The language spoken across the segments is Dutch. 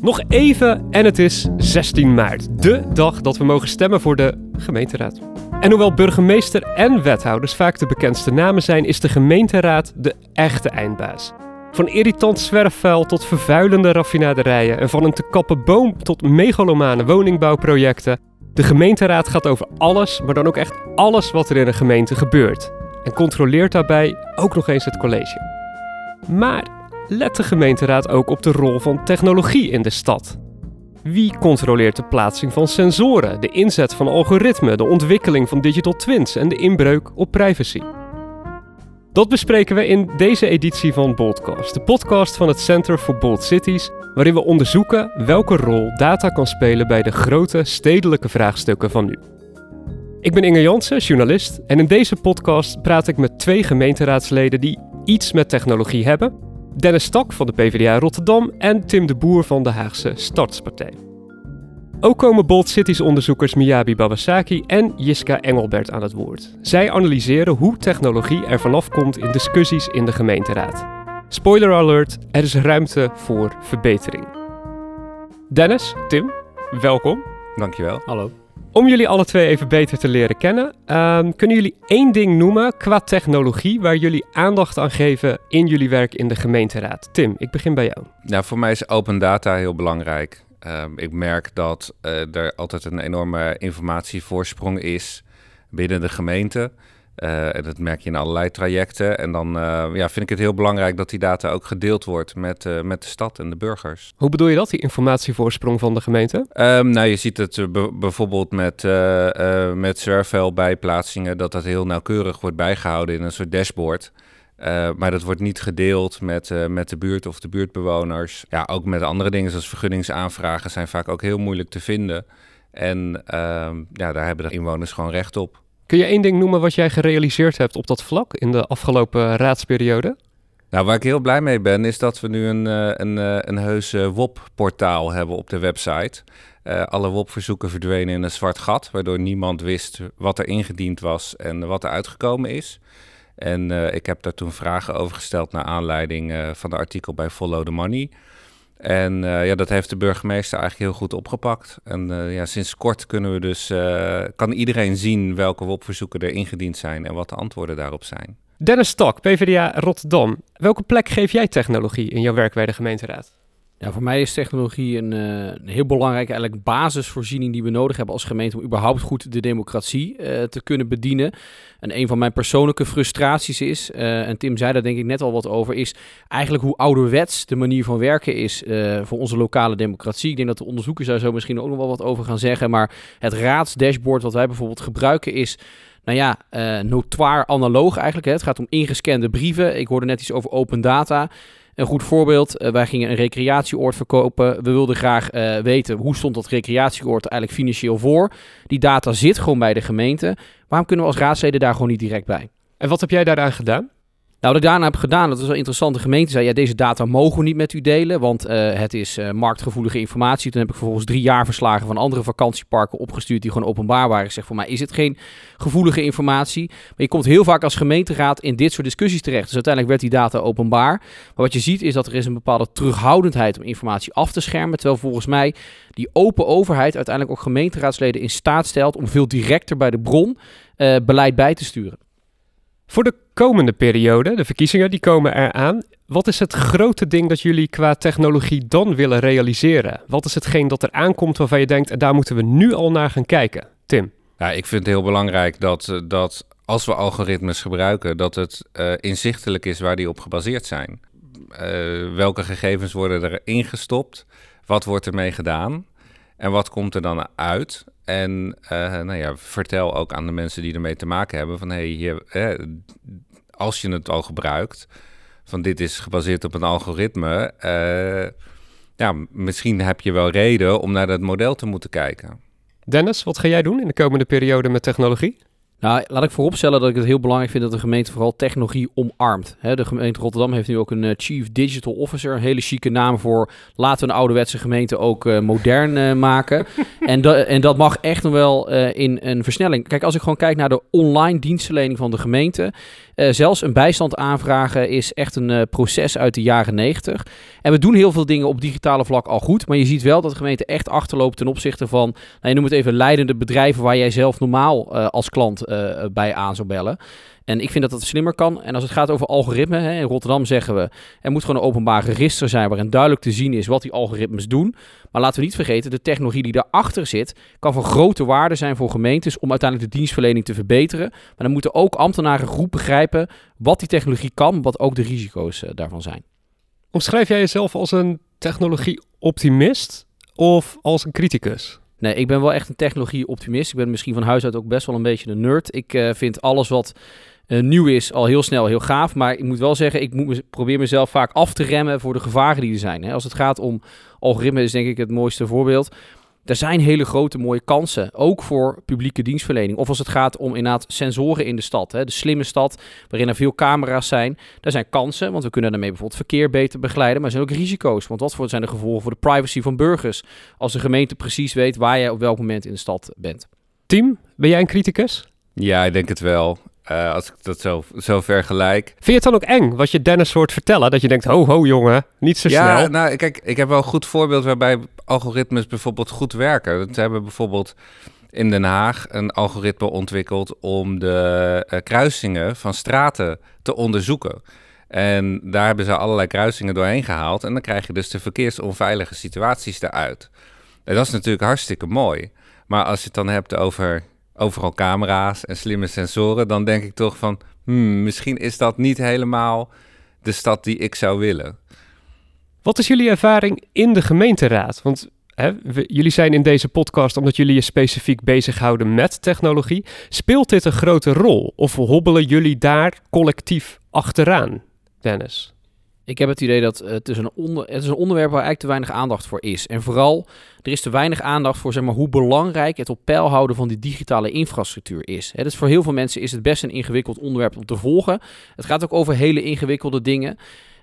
Nog even en het is 16 maart, de dag dat we mogen stemmen voor de gemeenteraad. En hoewel burgemeester en wethouders vaak de bekendste namen zijn, is de gemeenteraad de echte eindbaas. Van irritant zwerfvuil tot vervuilende raffinaderijen en van een te kappen boom tot megalomane woningbouwprojecten. De gemeenteraad gaat over alles, maar dan ook echt alles wat er in een gemeente gebeurt. En controleert daarbij ook nog eens het college. Maar let de gemeenteraad ook op de rol van technologie in de stad? Wie controleert de plaatsing van sensoren, de inzet van algoritmen, de ontwikkeling van digital twins en de inbreuk op privacy? Dat bespreken we in deze editie van Boldcast, de podcast van het Center for Bold Cities, waarin we onderzoeken welke rol data kan spelen bij de grote stedelijke vraagstukken van nu. Ik ben Inge Jansen, journalist, en in deze podcast praat ik met twee gemeenteraadsleden die iets met technologie hebben: Dennis Stak van de PvdA Rotterdam en Tim de Boer van de Haagse Startspartij. Ook komen Bold Cities onderzoekers Miyabi Babasaki en Jiska Engelbert aan het woord. Zij analyseren hoe technologie er vanaf komt in discussies in de gemeenteraad. Spoiler alert, er is ruimte voor verbetering. Dennis, Tim, welkom. Dankjewel. Hallo. Om jullie alle twee even beter te leren kennen, ehm, kunnen jullie één ding noemen qua technologie waar jullie aandacht aan geven in jullie werk in de gemeenteraad? Tim, ik begin bij jou. Nou, voor mij is open data heel belangrijk. Ehm, ik merk dat uh, er altijd een enorme informatievoorsprong is binnen de gemeente. Uh, en dat merk je in allerlei trajecten. En dan uh, ja, vind ik het heel belangrijk dat die data ook gedeeld wordt met, uh, met de stad en de burgers. Hoe bedoel je dat, die informatievoorsprong van de gemeente? Um, nou, je ziet het bijvoorbeeld met, met zwerfvuilbijplaatsingen, dat dat heel nauwkeurig wordt bijgehouden in een soort dashboard. maar dat wordt niet gedeeld met, met de buurt of de buurtbewoners. Ja, ook met andere dingen zoals vergunningsaanvragen zijn vaak ook heel moeilijk te vinden. En ehm, ja, daar hebben de inwoners gewoon recht op. Kun je één ding noemen wat jij gerealiseerd hebt op dat vlak in de afgelopen raadsperiode? Nou, waar ik heel blij mee ben, is dat we nu een, een, een heus WOP-portaal hebben op de website. Uh, alle WOP-verzoeken verdwenen in een zwart gat, waardoor niemand wist wat er ingediend was en wat er uitgekomen is. En ik heb daar toen vragen over gesteld naar aanleiding van de artikel bij Follow the Money. En uh, ja, dat heeft de burgemeester eigenlijk heel goed opgepakt. En uh, ja, sinds kort kunnen we dus, uh, kan iedereen zien welke WOP-verzoeken er ingediend zijn en wat de antwoorden daarop zijn. Dennis Stok, PvdA Rotterdam. Welke plek geef jij technologie in jouw werk bij de gemeenteraad? Ja, voor mij is technologie een, een, heel belangrijke eigenlijk basisvoorziening die we nodig hebben als gemeente om überhaupt goed de democratie uh, te kunnen bedienen. En een van mijn persoonlijke frustraties is, uh, en Tim zei daar denk ik net al wat over, is eigenlijk hoe ouderwets de manier van werken is voor onze lokale democratie. Ik denk dat de onderzoekers daar zo misschien ook nog wel wat over gaan zeggen, maar het raadsdashboard wat wij bijvoorbeeld gebruiken is nou ja, uh, notoir analoog eigenlijk. Hè. Het gaat om ingescande brieven. Ik hoorde net iets over open data. Een goed voorbeeld, uh, wij gingen een recreatieoord verkopen. We wilden graag uh, weten hoe stond dat recreatieoord eigenlijk financieel voor. Die data zit gewoon bij de gemeente. Waarom kunnen we als raadsleden daar gewoon niet direct bij? En wat heb jij daaraan gedaan? Nou, wat ik daarna heb gedaan, dat is wel interessant. De gemeente zei, ja, deze data mogen we niet met u delen, want uh, het is uh, marktgevoelige informatie. Toen heb ik vervolgens drie jaarverslagen van andere vakantieparken opgestuurd die gewoon openbaar waren. Ik zeg, voor mij is het geen gevoelige informatie. Maar je komt heel vaak als gemeenteraad in dit soort discussies terecht. Dus uiteindelijk werd die data openbaar. Maar wat je ziet is dat er is een bepaalde terughoudendheid om informatie af te schermen. Terwijl volgens mij die open overheid uiteindelijk ook gemeenteraadsleden in staat stelt om veel directer bij de bron uh, beleid bij te sturen. Voor de komende periode, de verkiezingen die komen eraan. Wat is het grote ding dat jullie qua technologie dan willen realiseren? Wat is hetgeen dat er aankomt waarvan je denkt, en daar moeten we nu al naar gaan kijken? Tim? Ja, ik vind het heel belangrijk dat, dat als we algoritmes gebruiken, dat het uh, inzichtelijk is waar die op gebaseerd zijn. Uh, welke gegevens worden er ingestopt? Wat wordt ermee gedaan? En wat komt er dan uit? En uh, nou ja, vertel ook aan de mensen die ermee te maken hebben van hey, eh, als je het al gebruikt, van dit is gebaseerd op een algoritme, uh, ja, misschien heb je wel reden om naar dat model te moeten kijken. Dennis, wat ga jij doen in de komende periode met technologie? Nou, laat ik vooropstellen dat ik het heel belangrijk vind dat de gemeente vooral technologie omarmt. De gemeente Rotterdam heeft nu ook een uh, Chief Digital Officer, een hele chique naam voor laten we een ouderwetse gemeente ook uh, modern uh, maken. en, en dat mag echt nog wel in een versnelling. Kijk, als ik gewoon kijk naar de online dienstverlening van de gemeente, zelfs een bijstand aanvragen is echt een proces uit de jaren 90. En we doen heel veel dingen op digitale vlak al goed, maar je ziet wel dat de gemeente echt achterloopt ten opzichte van, nou, je noemt het even leidende bedrijven waar jij zelf normaal als klant uh, bij aan zou bellen. En ik vind dat dat slimmer kan. En als het gaat over algoritme, hè, in Rotterdam zeggen we... er moet gewoon een openbaar register zijn... waarin duidelijk te zien is wat die algoritmes doen. Maar laten we niet vergeten, de technologie die daarachter zit... kan van grote waarde zijn voor gemeentes... om uiteindelijk de dienstverlening te verbeteren. Maar dan moeten ook ambtenaren goed begrijpen... wat die technologie kan, wat ook de risico's uh, daarvan zijn. Omschrijf jij jezelf als een technologie-optimist of als een criticus? Nee, ik ben wel echt een technologie-optimist. Ik ben misschien van huis uit ook best wel een beetje een nerd. Ik uh, vind alles wat uh, nieuw is al heel snel heel gaaf. Maar ik moet wel zeggen, ik moet me, probeer mezelf vaak af te remmen voor de gevaren die er zijn. Hè. Als het gaat om algoritme, is denk ik het mooiste voorbeeld er zijn hele grote mooie kansen, ook voor publieke dienstverlening. Of als het gaat om inderdaad sensoren in de stad, hè, de slimme stad, waarin er veel camera's zijn. Daar zijn kansen, want we kunnen daarmee bijvoorbeeld verkeer beter begeleiden. Maar er zijn ook risico's, want wat zijn de gevolgen voor de privacy van burgers als de gemeente precies weet waar jij op welk moment in de stad bent? Tim, ben jij een criticus? Ja, ik denk het wel. Uh, als ik dat zo, zo vergelijk. Vind je het dan ook eng wat je Dennis hoort vertellen? Dat je denkt, ho ho jongen, niet zo ja, snel. nou kijk, ik heb wel een goed voorbeeld waarbij algoritmes bijvoorbeeld goed werken. Ze hebben bijvoorbeeld in Den Haag een algoritme ontwikkeld om de uh, kruisingen van straten te onderzoeken. En daar hebben ze allerlei kruisingen doorheen gehaald. En dan krijg je dus de verkeersonveilige situaties eruit. En dat is natuurlijk hartstikke mooi. Maar als je het dan hebt over overal camera's en slimme sensoren, dan denk ik toch van, hmm, misschien is dat niet helemaal de stad die ik zou willen. Wat is jullie ervaring in de gemeenteraad? Want hè, jullie zijn in deze podcast omdat jullie je specifiek bezighouden met technologie. Speelt dit een grote rol of hobbelen jullie daar collectief achteraan, Dennis? Ik heb het idee dat het is, een onder, het is een onderwerp waar eigenlijk te weinig aandacht voor is. En vooral, er is te weinig aandacht voor zeg maar, hoe belangrijk het op peil houden van die digitale infrastructuur is. He, dus voor heel veel mensen is het best een ingewikkeld onderwerp om te volgen. Het gaat ook over hele ingewikkelde dingen.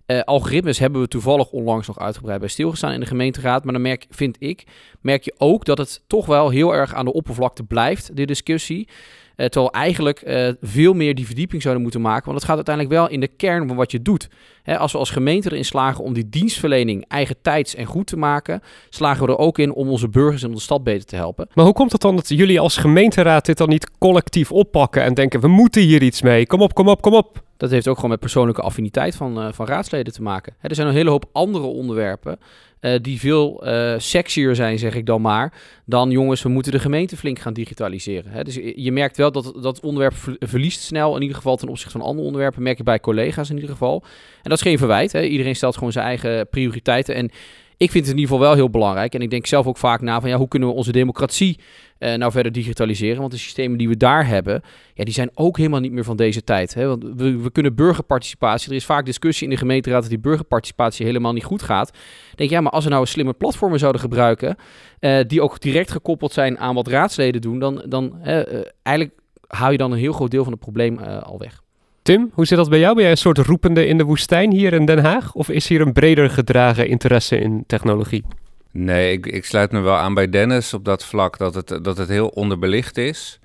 Uh, algoritmes hebben we toevallig onlangs nog uitgebreid bij stilgestaan in de gemeenteraad. Maar dan merk, vind ik, merk je ook dat het toch wel heel erg aan de oppervlakte blijft, de discussie. Uh, terwijl eigenlijk uh, veel meer die verdieping zouden moeten maken. Want het gaat uiteindelijk wel in de kern van wat je doet. Hè, als we als gemeente erin slagen om die dienstverlening eigen tijds en goed te maken, slagen we er ook in om onze burgers in de stad beter te helpen. Maar hoe komt het dan dat jullie als gemeenteraad dit dan niet collectief oppakken en denken: we moeten hier iets mee? Kom op, kom op, kom op. Dat heeft ook gewoon met persoonlijke affiniteit van, uh, van raadsleden te maken. Hè, er zijn een hele hoop andere onderwerpen uh, die veel uh, sexier zijn, zeg ik dan maar, dan jongens, we moeten de gemeente flink gaan digitaliseren. Hè? Dus je merkt wel dat dat onderwerp verliest snel, in ieder geval ten opzichte van andere onderwerpen, merk je bij collega's in ieder geval. En dat is geen verwijt, hè? iedereen stelt gewoon zijn eigen prioriteiten en ik vind het in ieder geval wel heel belangrijk. En ik denk zelf ook vaak na van ja, hoe kunnen we onze democratie uh, nou verder digitaliseren? Want de systemen die we daar hebben, ja, die zijn ook helemaal niet meer van deze tijd. Hè? Want we, we kunnen burgerparticipatie. Er is vaak discussie in de gemeenteraad dat die burgerparticipatie helemaal niet goed gaat. denk ja, maar als we nou slimme platformen zouden gebruiken, uh, die ook direct gekoppeld zijn aan wat raadsleden doen, dan, dan uh, eigenlijk haal je dan een heel groot deel van het probleem al weg. Tim, hoe zit dat bij jou? Ben jij een soort roepende in de woestijn hier in Den Haag? Of is hier een breder gedragen interesse in technologie? Nee, ik, ik sluit me wel aan bij Dennis op dat vlak dat het, dat het heel onderbelicht is.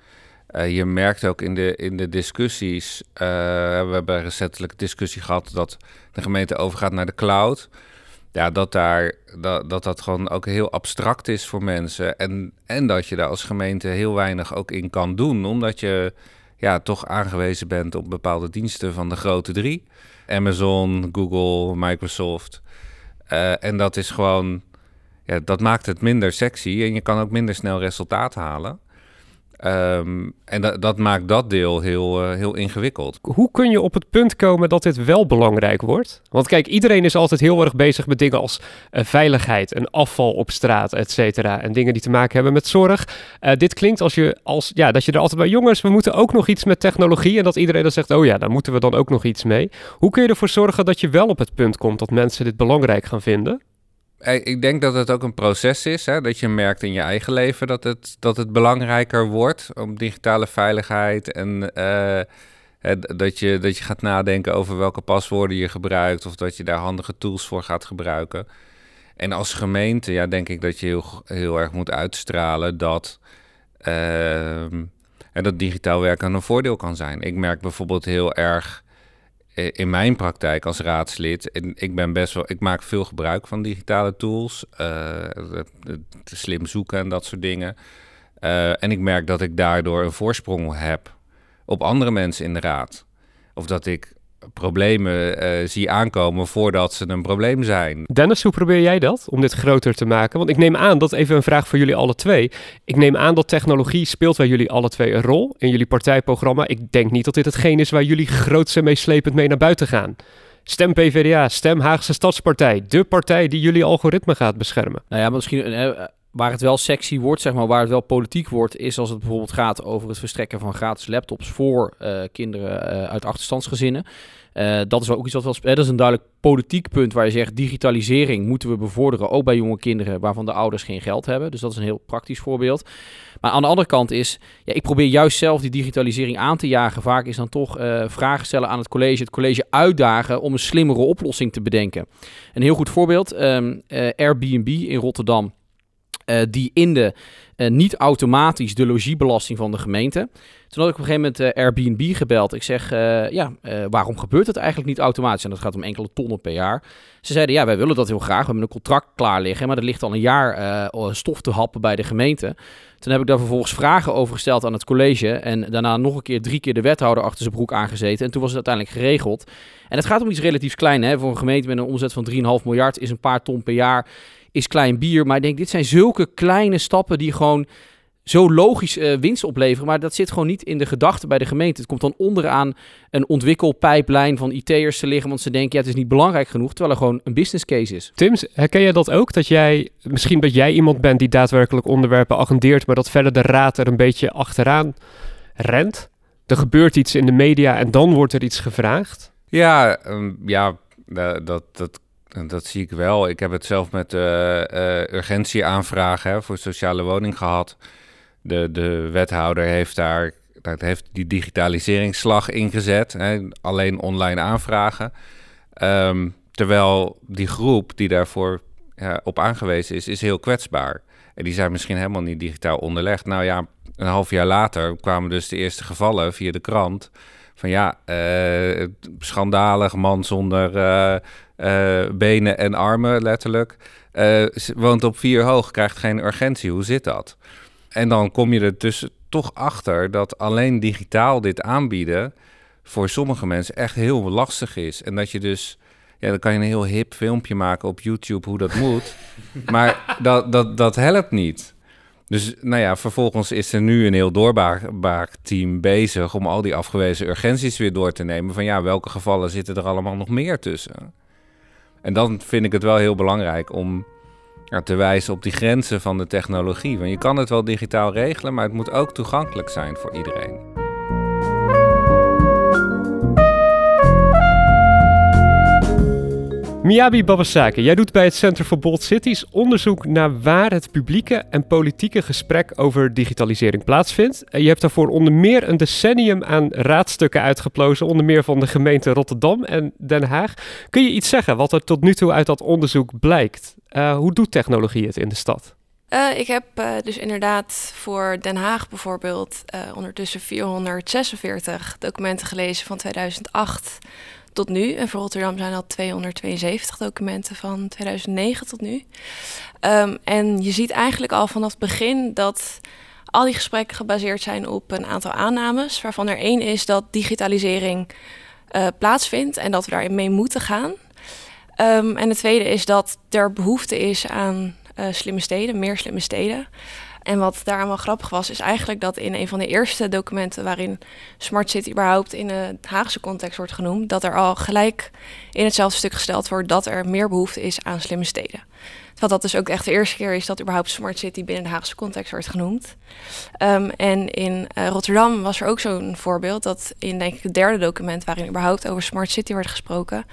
Uh, je merkt ook in de, in de discussies, uh, we hebben recentelijk discussie gehad dat de gemeente overgaat naar de cloud. Ja, dat, daar, dat, dat dat gewoon ook heel abstract is voor mensen. En, en dat je daar als gemeente heel weinig ook in kan doen, omdat je ja, toch aangewezen bent op bepaalde diensten van de grote drie. Amazon, Google, Microsoft. Uh, en dat is gewoon, ja, dat maakt het minder sexy en je kan ook minder snel resultaat halen. Um, en dat, maakt dat deel heel, uh, heel ingewikkeld. Hoe kun je op het punt komen dat dit wel belangrijk wordt? Want kijk, iedereen is altijd heel erg bezig met dingen als uh, veiligheid en afval op straat, et cetera. En dingen die te maken hebben met zorg. Uh, dit klinkt als je, als, ja, dat je er altijd bij jongens, we moeten ook nog iets met technologie. En dat iedereen dan zegt, oh ja, daar moeten we dan ook nog iets mee. Hoe kun je ervoor zorgen dat je wel op het punt komt dat mensen dit belangrijk gaan vinden? Ik denk dat het ook een proces is. Hè? Dat je merkt in je eigen leven dat het, dat het belangrijker wordt om digitale veiligheid. En uh, dat, je, dat je gaat nadenken over welke paswoorden je gebruikt. Of dat je daar handige tools voor gaat gebruiken. En als gemeente, ja, denk ik dat je heel, heel erg moet uitstralen dat. En dat digitaal werken een voordeel kan zijn. Ik merk bijvoorbeeld heel erg in mijn praktijk als raadslid, ik ben best wel, ik maak veel gebruik van digitale tools, uh, slim zoeken en dat soort dingen. Uh, en ik merk dat ik daardoor een voorsprong heb op andere mensen in de raad. Of dat ik problemen uh, zie aankomen voordat ze een probleem zijn. Dennis, hoe probeer jij dat om dit groter te maken? Want ik neem aan, dat even een vraag voor jullie alle twee. Ik neem aan dat technologie speelt bij jullie alle twee een rol in jullie partijprogramma. Ik denk niet dat dit hetgeen is waar jullie grootste meeslepend mee naar buiten gaan. Stem PvdA, stem Haagse Stadspartij, de partij die jullie algoritme gaat beschermen. Nou ja, misschien uh, waar het wel sexy wordt, zeg maar, waar het wel politiek wordt, is als het bijvoorbeeld gaat over het verstrekken van gratis laptops voor uh, kinderen uh, uit achterstandsgezinnen. Uh, dat is ook iets wat wel Dat is een duidelijk politiek punt waar je zegt digitalisering moeten we bevorderen, ook bij jonge kinderen waarvan de ouders geen geld hebben. Dus dat is een heel praktisch voorbeeld. Maar aan de andere kant is, ja, ik probeer juist zelf die digitalisering aan te jagen. Vaak is dan toch vragen stellen aan het college, het college uitdagen om een slimmere oplossing te bedenken. Een heel goed voorbeeld, um, Airbnb in Rotterdam uh, die in de uh, niet automatisch de logiebelasting van de gemeente. Toen had ik op een gegeven moment uh, Airbnb gebeld. Ik zeg, ja, waarom gebeurt het eigenlijk niet automatisch? En dat gaat om enkele tonnen per jaar. Ze zeiden, ja, wij willen dat heel graag. We hebben een contract klaar liggen, maar er ligt al een jaar stof te happen bij de gemeente. Toen heb ik daar vervolgens vragen over gesteld aan het college. En daarna nog een keer drie keer de wethouder achter zijn broek aangezeten. En toen was het uiteindelijk geregeld. En het gaat om iets relatief klein. Hè? Voor een gemeente met een omzet van 3,5 miljard is een paar ton per jaar is klein bier. Maar ik denk, dit zijn zulke kleine stappen die gewoon zo logisch uh, winst opleveren. Maar dat zit gewoon niet in de gedachten bij de gemeente. Het komt dan onderaan een ontwikkelpijplijn van IT'ers te liggen. Want ze denken, ja, het is niet belangrijk genoeg. Terwijl er gewoon een business case is. Tim, herken jij dat ook? Dat jij, misschien dat jij iemand bent die daadwerkelijk onderwerpen agendeert. Maar dat verder de raad er een beetje achteraan rent? Er gebeurt iets in de media en dan wordt er iets gevraagd? Ja, um, ja dat, dat dat zie ik wel. Ik heb het zelf met uh, uh, urgentieaanvragen voor sociale woning gehad. De, de wethouder heeft daar dat heeft die digitaliseringsslag ingezet. Hè, alleen online aanvragen. Um, terwijl die groep die daarvoor op aangewezen is, is heel kwetsbaar. En die zijn misschien helemaal niet digitaal onderlegd. Nou ja, een half jaar later kwamen dus de eerste gevallen via de krant. Van ja, uh, schandalig man zonder benen en armen, letterlijk. Uh, woont op vier hoog, krijgt geen urgentie. Hoe zit dat? En dan kom je er dus toch achter dat alleen digitaal dit aanbieden voor sommige mensen echt heel lastig is. En dat je dus, ja, dan kan je een heel hip filmpje maken op YouTube hoe dat moet. maar dat, dat, dat helpt niet. Dus nou ja, vervolgens is er nu een heel doorbaar team bezig om al die afgewezen urgenties weer door te nemen. Van ja, welke gevallen zitten er allemaal nog meer tussen? En dan vind ik het wel heel belangrijk om te wijzen op die grenzen van de technologie. Want je kan het wel digitaal regelen, maar het moet ook toegankelijk zijn voor iedereen. Miyabi Babasake, jij doet bij het Center for Bold Cities onderzoek naar waar het publieke en politieke gesprek over digitalisering plaatsvindt. Je hebt daarvoor onder meer een decennium aan raadstukken uitgeplozen, onder meer van de gemeente Rotterdam en Den Haag. Kun je iets zeggen wat er tot nu toe uit dat onderzoek blijkt? Uh, hoe doet technologie het in de stad? Uh, ik heb uh, dus inderdaad voor Den Haag bijvoorbeeld ondertussen 446 documenten gelezen van 2008 tot nu. En voor Rotterdam zijn al 272 documenten van 2009 tot nu. Um, en je ziet eigenlijk al vanaf het begin dat al die gesprekken gebaseerd zijn op een aantal aannames, waarvan er één is dat digitalisering uh, plaatsvindt en dat we daarin mee moeten gaan. Um, en de tweede is dat er behoefte is aan uh, slimme steden, meer slimme steden. En wat daar wel grappig was, is eigenlijk dat in een van de eerste documenten waarin Smart City überhaupt in de Haagse context wordt genoemd, dat er al gelijk in hetzelfde stuk gesteld wordt dat er meer behoefte is aan slimme steden. Terwijl dat dus ook echt de eerste keer is dat überhaupt Smart City binnen de Haagse context wordt genoemd. Ehm, en in uh, Rotterdam was er ook zo'n voorbeeld dat in denk ik het derde document waarin überhaupt over Smart City werd gesproken,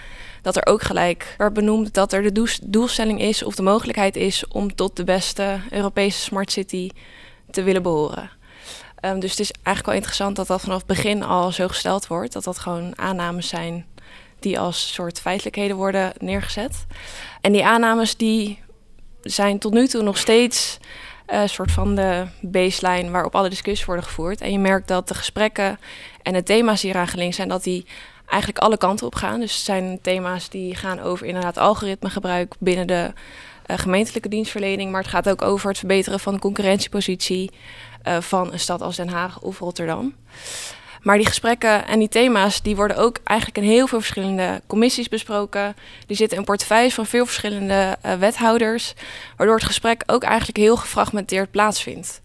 dat er ook gelijk werd benoemd dat er de doelstelling is of de mogelijkheid is om tot de beste Europese Smart City te willen behoren. Um, dus het is eigenlijk wel interessant dat dat vanaf het begin al zo gesteld wordt. Dat dat gewoon aannames zijn die als soort feitelijkheden worden neergezet. En die aannames die zijn tot nu toe nog steeds een uh, soort van de baseline waarop alle discussies worden gevoerd. En je merkt dat de gesprekken en de thema's die eraan gelinkt zijn, dat die eigenlijk alle kanten op gaan. Dus het zijn thema's die gaan over inderdaad algoritmegebruik binnen de uh, gemeentelijke dienstverlening. Maar het gaat ook over het verbeteren van de concurrentiepositie uh, van een stad als Den Haag of Rotterdam. Maar die gesprekken en die thema's die worden ook eigenlijk in heel veel verschillende commissies besproken. Die zitten in portefeuilles van veel verschillende uh, wethouders, waardoor het gesprek ook eigenlijk heel gefragmenteerd plaatsvindt.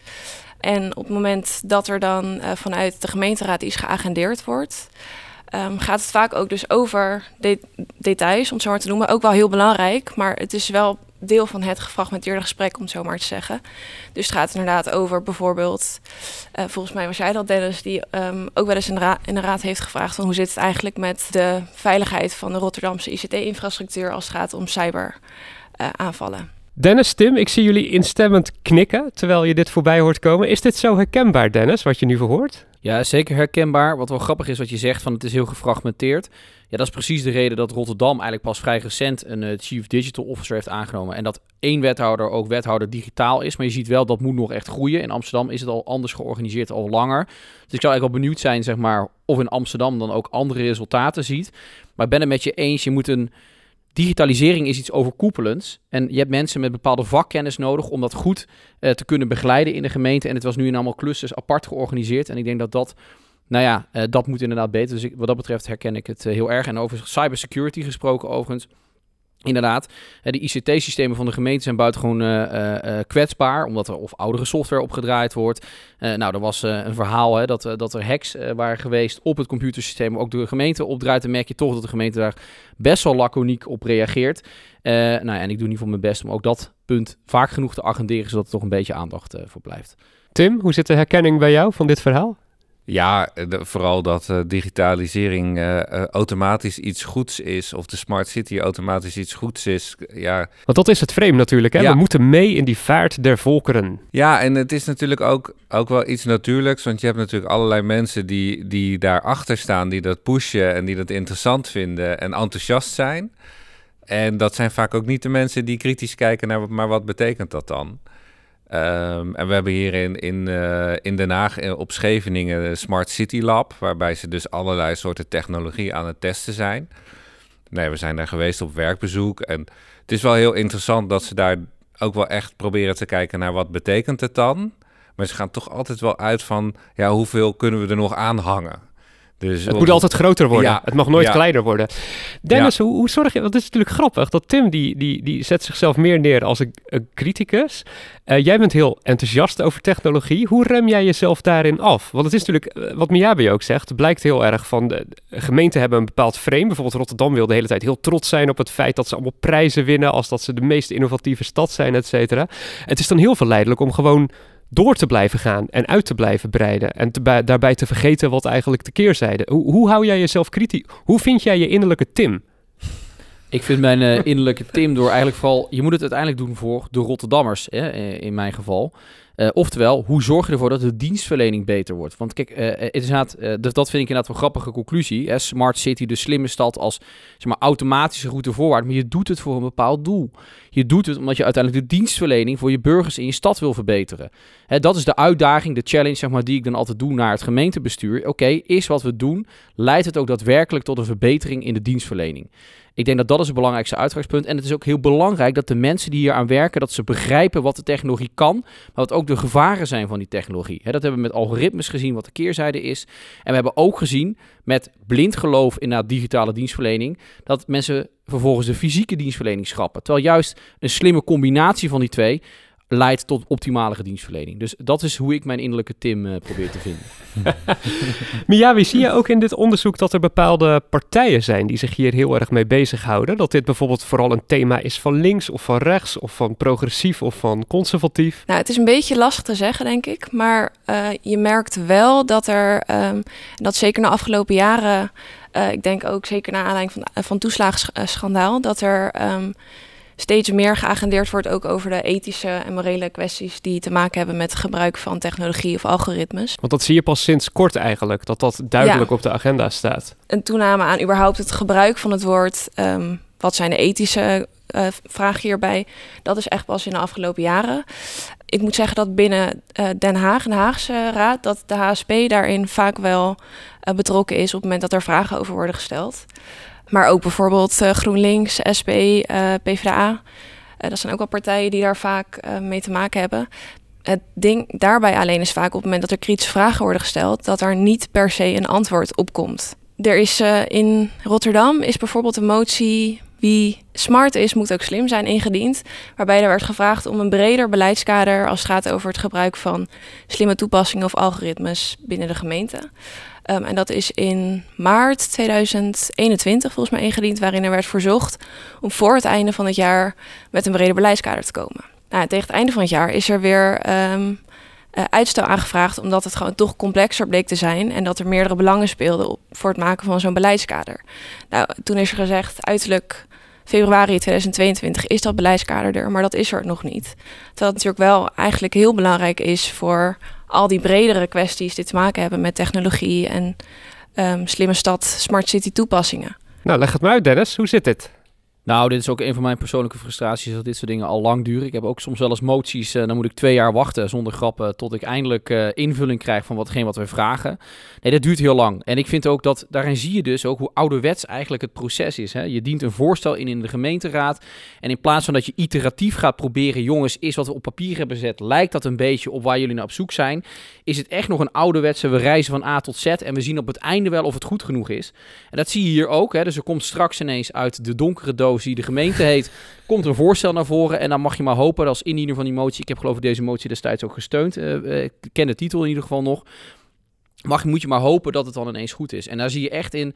En op het moment dat er dan uh, vanuit de gemeenteraad iets geagendeerd wordt, um, gaat het vaak ook dus over de details, om het zo maar te noemen. Ook wel heel belangrijk, maar het is wel deel van het gefragmenteerde gesprek, om het zo maar te zeggen. Dus het gaat inderdaad over bijvoorbeeld, uh, volgens mij was jij dat Dennis, die um, ook wel eens in de, ra in de, raad heeft gevraagd van hoe zit het eigenlijk met de veiligheid van de Rotterdamse ICT-infrastructuur als het gaat om cyberaanvallen. Dennis, Tim, ik zie jullie instemmend knikken terwijl je dit voorbij hoort komen. Is dit zo herkenbaar, Dennis, wat je nu verhoort? Ja, zeker herkenbaar. Wat wel grappig is wat je zegt, van het is heel gefragmenteerd. Ja, dat is precies de reden dat Rotterdam eigenlijk pas vrij recent een uh, Chief Digital Officer heeft aangenomen. En dat één wethouder ook wethouder digitaal is. Maar je ziet wel, dat moet nog echt groeien. In Amsterdam is het al anders georganiseerd, al langer. Dus ik zou eigenlijk wel benieuwd zijn, zeg maar, of in Amsterdam dan ook andere resultaten ziet. Maar ik ben het met je eens, je moet een digitalisering is iets overkoepelends. En je hebt mensen met bepaalde vakkennis nodig om dat goed uh, te kunnen begeleiden in de gemeente. En het was nu in allemaal clusters apart georganiseerd. En ik denk dat dat, nou ja, uh, dat moet inderdaad beter. Dus wat dat betreft herken ik het uh, heel erg. En over cybersecurity gesproken overigens. Inderdaad, de ICT-systemen van de gemeente zijn buitengewoon uh, kwetsbaar, omdat er of oudere software opgedraaid wordt. Nou, er was een verhaal hè, dat, dat er hacks waren geweest op het computersysteem, ook door de gemeente opdraait. Dan merk je toch dat de gemeente daar best wel laconiek op reageert. nou, en ik doe niet voor mijn best om ook dat punt vaak genoeg te agenderen, zodat er toch een beetje aandacht voor blijft. Tim, hoe zit de herkenning bij jou van dit verhaal? Ja, de, vooral dat uh, digitalisering uh, uh, automatisch iets goeds is, of de smart city automatisch iets goeds is. Ja. Want dat is het frame natuurlijk. Hè? Ja. We moeten mee in die vaart der volkeren. Ja, en het is natuurlijk ook, ook wel iets natuurlijks, want je hebt natuurlijk allerlei mensen die, die daarachter staan, die dat pushen en die dat interessant vinden en enthousiast zijn. En dat zijn vaak ook niet de mensen die kritisch kijken naar, maar wat betekent dat dan? Um, en we hebben hier in, in, uh, in Den Haag in, op Scheveningen een Smart City Lab, waarbij ze dus allerlei soorten technologie aan het testen zijn. Nee, we zijn daar geweest op werkbezoek en het is wel heel interessant dat ze daar ook wel echt proberen te kijken naar wat betekent het dan. Maar ze gaan toch altijd wel uit van, ja, hoeveel kunnen we er nog aan hangen? Dus het moet altijd groter worden. Ja, het mag nooit ja. kleiner worden. Dennis, ja. hoe, hoe, zorg je... Want het is natuurlijk grappig dat Tim die, die, die zet zichzelf meer neer als een, een criticus. Uh, jij bent heel enthousiast over technologie. Hoe rem jij jezelf daarin af? Want het is natuurlijk, uh, wat Miyabe ook zegt, blijkt heel erg van... De, de gemeenten hebben een bepaald frame. Bijvoorbeeld Rotterdam wil de hele tijd heel trots zijn op het feit dat ze allemaal prijzen winnen... als dat ze de meest innovatieve stad zijn, et cetera. Het is dan heel verleidelijk om gewoon door te blijven gaan en uit te blijven breiden. En te, daarbij te vergeten wat eigenlijk de keerzijde. Hoe, hoe hou jij jezelf kritisch? Hoe vind jij je innerlijke Tim? Ik vind mijn uh, innerlijke Tim door eigenlijk vooral... Je moet het uiteindelijk doen voor de Rotterdammers, hè, in mijn geval. Uh, oftewel, hoe zorg je ervoor dat de dienstverlening beter wordt? Want kijk, is inderdaad, uh, dat vind ik inderdaad een grappige conclusie. Hè? Smart City, de slimme stad als zeg maar, automatische route voorwaarts. Maar je doet het voor een bepaald doel. Je doet het omdat je uiteindelijk de dienstverlening voor je burgers in je stad wil verbeteren. Hè, dat is de uitdaging, de challenge zeg maar, die ik dan altijd doe naar het gemeentebestuur. Oké, is wat we doen, leidt het ook daadwerkelijk tot een verbetering in de dienstverlening? Ik denk dat dat is het belangrijkste uitgangspunt. En het is ook heel belangrijk dat de mensen die hier aan werken, dat ze begrijpen wat de technologie kan, maar wat ook de gevaren zijn van die technologie. Dat hebben we met algoritmes gezien, wat de keerzijde is. En we hebben ook gezien met blind geloof in de digitale dienstverlening, dat mensen vervolgens de fysieke dienstverlening schrappen. Terwijl juist een slimme combinatie van die twee leidt tot optimalere dienstverlening. Dus dat is hoe ik mijn innerlijke Tim uh, probeer te vinden. Miyawi, zie je ook in dit onderzoek dat er bepaalde partijen zijn die zich hier heel erg mee bezighouden? Dat dit bijvoorbeeld vooral een thema is van links of van rechts of van progressief of van conservatief? Nou, het is een beetje lastig te zeggen, denk ik. Maar uh, je merkt wel dat er, um, dat zeker de afgelopen jaren, uh, ik denk ook zeker naar aanleiding van, van toeslagenschandaal, dat er... Um, steeds meer geagendeerd wordt ook over de ethische en morele kwesties die te maken hebben met het gebruik van technologie of algoritmes. Want dat zie je pas sinds kort eigenlijk, dat dat duidelijk op de agenda staat. Een toename aan überhaupt het gebruik van het woord, um, wat zijn de ethische uh, vragen hierbij, dat is echt pas in de afgelopen jaren. Ik moet zeggen dat binnen uh, Den Haag, de Haagse Raad, dat de HSP daarin vaak wel uh, betrokken is op het moment dat er vragen over worden gesteld. Maar ook bijvoorbeeld uh, GroenLinks, SP, uh, PvdA. Uh, dat zijn ook wel partijen die daar vaak mee te maken hebben. Het ding daarbij alleen is vaak op het moment dat er kritische vragen worden gesteld, dat er niet per se een antwoord op komt. Er is in Rotterdam is bijvoorbeeld een motie wie smart is, moet ook slim zijn ingediend. Waarbij er werd gevraagd om een breder beleidskader als het gaat over het gebruik van slimme toepassingen of algoritmes binnen de gemeente. Um, en dat is in maart 2021 volgens mij ingediend, waarin er werd verzocht om voor het einde van het jaar met een breder beleidskader te komen. Nou, tegen het einde van het jaar is er weer um, uh, uitstel aangevraagd, omdat het gewoon toch complexer bleek te zijn en dat er meerdere belangen speelden op, voor het maken van zo'n beleidskader. Nou, toen is er gezegd, uiterlijk februari 2022 is dat beleidskader er, maar dat is er nog niet. Terwijl het natuurlijk wel eigenlijk heel belangrijk is voor al die bredere kwesties die te maken hebben met technologie en um, slimme stad, smart city toepassingen. Nou, leg het maar uit Dennis, hoe zit dit? Nou, dit is ook een van mijn persoonlijke frustraties dat dit soort dingen al lang duren. Ik heb ook soms wel eens moties, uh, dan moet ik twee jaar wachten zonder grappen tot ik eindelijk uh, invulling krijg van watgeen wat we vragen. Nee, dat duurt heel lang. En ik vind ook dat, daarin zie je dus ook hoe ouderwets eigenlijk het proces is. Hè? Je dient een voorstel in in de gemeenteraad en in plaats van dat je iteratief gaat proberen, jongens, is wat we op papier hebben gezet, lijkt dat een beetje op waar jullie naar op zoek zijn, is het echt nog een ouderwetse, we reizen van A tot Z en we zien op het einde wel of het goed genoeg is. En dat zie je hier ook. Hè? Dus er komt straks ineens uit de donkere doos die de gemeente heet, komt een voorstel naar voren. En dan mag je maar hopen als indiener van die motie, ik heb geloof ik deze motie destijds ook gesteund, uh, ik ken de titel in ieder geval nog, mag, moet je maar hopen dat het dan ineens goed is. En daar zie je echt in,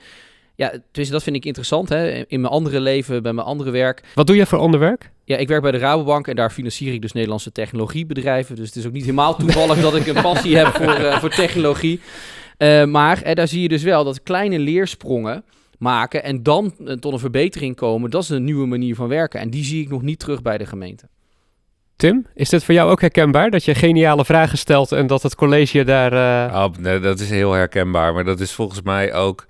ja, dus dat vind ik interessant hè, in mijn andere leven, bij mijn andere werk. Wat doe je voor ander werk? Ja, ik werk bij de Rabobank en daar financier ik dus Nederlandse technologiebedrijven. Dus het is ook niet helemaal toevallig dat ik een passie heb voor, uh, voor technologie. Uh, maar eh, daar zie je dus wel dat kleine leersprongen maken en dan uh, tot een verbetering komen, dat is een nieuwe manier van werken. En die zie ik nog niet terug bij de gemeente. Tim, is dit voor jou ook herkenbaar? Dat je geniale vragen stelt en dat het college daar... Uh... Oh, nee, dat is heel herkenbaar, maar dat is volgens mij ook...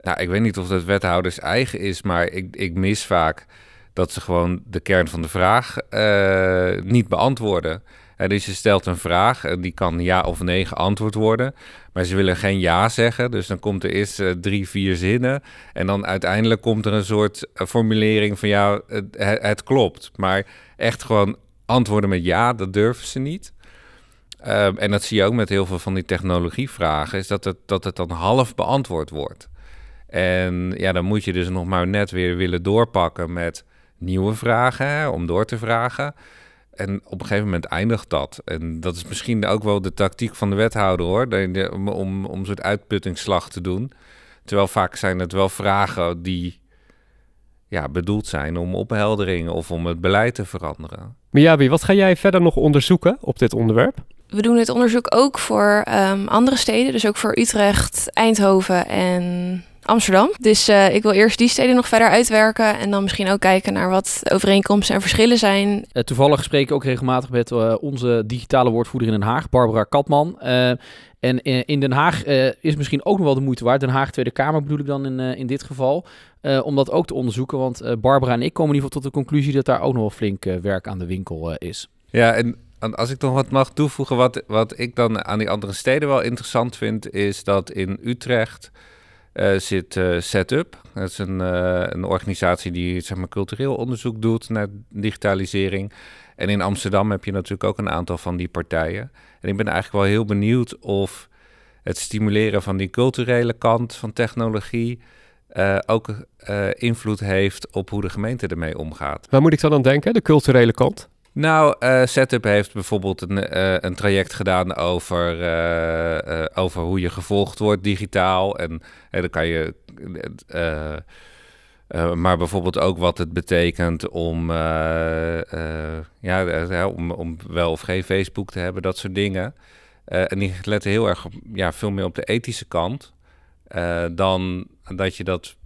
Nou, ik weet niet of dat wethouders eigen is, maar ik, ik mis vaak dat ze gewoon de kern van de vraag uh, niet beantwoorden. Dus je stelt een vraag en die kan ja of nee geantwoord worden. Maar ze willen geen ja zeggen. Dus dan komt er eerst uh, drie, vier zinnen. En dan uiteindelijk komt er een soort uh, formulering van ja, het, klopt. Maar echt gewoon antwoorden met ja, dat durven ze niet. Um, en dat zie je ook met heel veel van die technologievragen, is dat het, dat het dan half beantwoord wordt. En ja, dan moet je dus nog maar net weer willen doorpakken met nieuwe vragen, om door te vragen. En op een gegeven moment eindigt dat. En dat is misschien ook wel de tactiek van de wethouder hoor. Om, om, om een soort uitputtingsslag te doen. Terwijl vaak zijn het wel vragen die ja, bedoeld zijn om opheldering of om het beleid te veranderen. Miyabi, wat ga jij verder nog onderzoeken op dit onderwerp? We doen dit onderzoek ook voor um, andere steden, dus ook voor Utrecht, Eindhoven en Amsterdam. Dus uh, ik wil eerst die steden nog verder uitwerken en dan misschien ook kijken naar wat overeenkomsten en verschillen zijn. Uh, toevallig spreek ik ook regelmatig met uh, onze digitale woordvoerder in Den Haag, Barbara Katman. en in Den Haag is misschien ook nog wel de moeite waard. Den Haag Tweede Kamer bedoel ik dan in, in dit geval. om dat ook te onderzoeken, want Barbara en ik komen in ieder geval tot de conclusie dat daar ook nog wel flink werk aan de winkel is. Ja, en als ik nog wat mag toevoegen, wat, wat ik dan aan die andere steden wel interessant vind, is dat in Utrecht uh, zit uh, Setup. Dat is een, uh, een organisatie die zeg maar, cultureel onderzoek doet naar digitalisering. En in Amsterdam heb je natuurlijk ook een aantal van die partijen. En ik ben eigenlijk wel heel benieuwd of het stimuleren van die culturele kant van technologie ook invloed heeft op hoe de gemeente ermee omgaat. Waar moet ik dan aan denken, de culturele kant? Nou, uh, Setup heeft bijvoorbeeld een, uh, een traject gedaan over, uh, over hoe je gevolgd wordt digitaal. En dan kan je. maar bijvoorbeeld ook wat het betekent om, ja, om wel of geen Facebook te hebben, dat soort dingen. en die letten heel erg ja, veel meer op de ethische kant dan dat je dat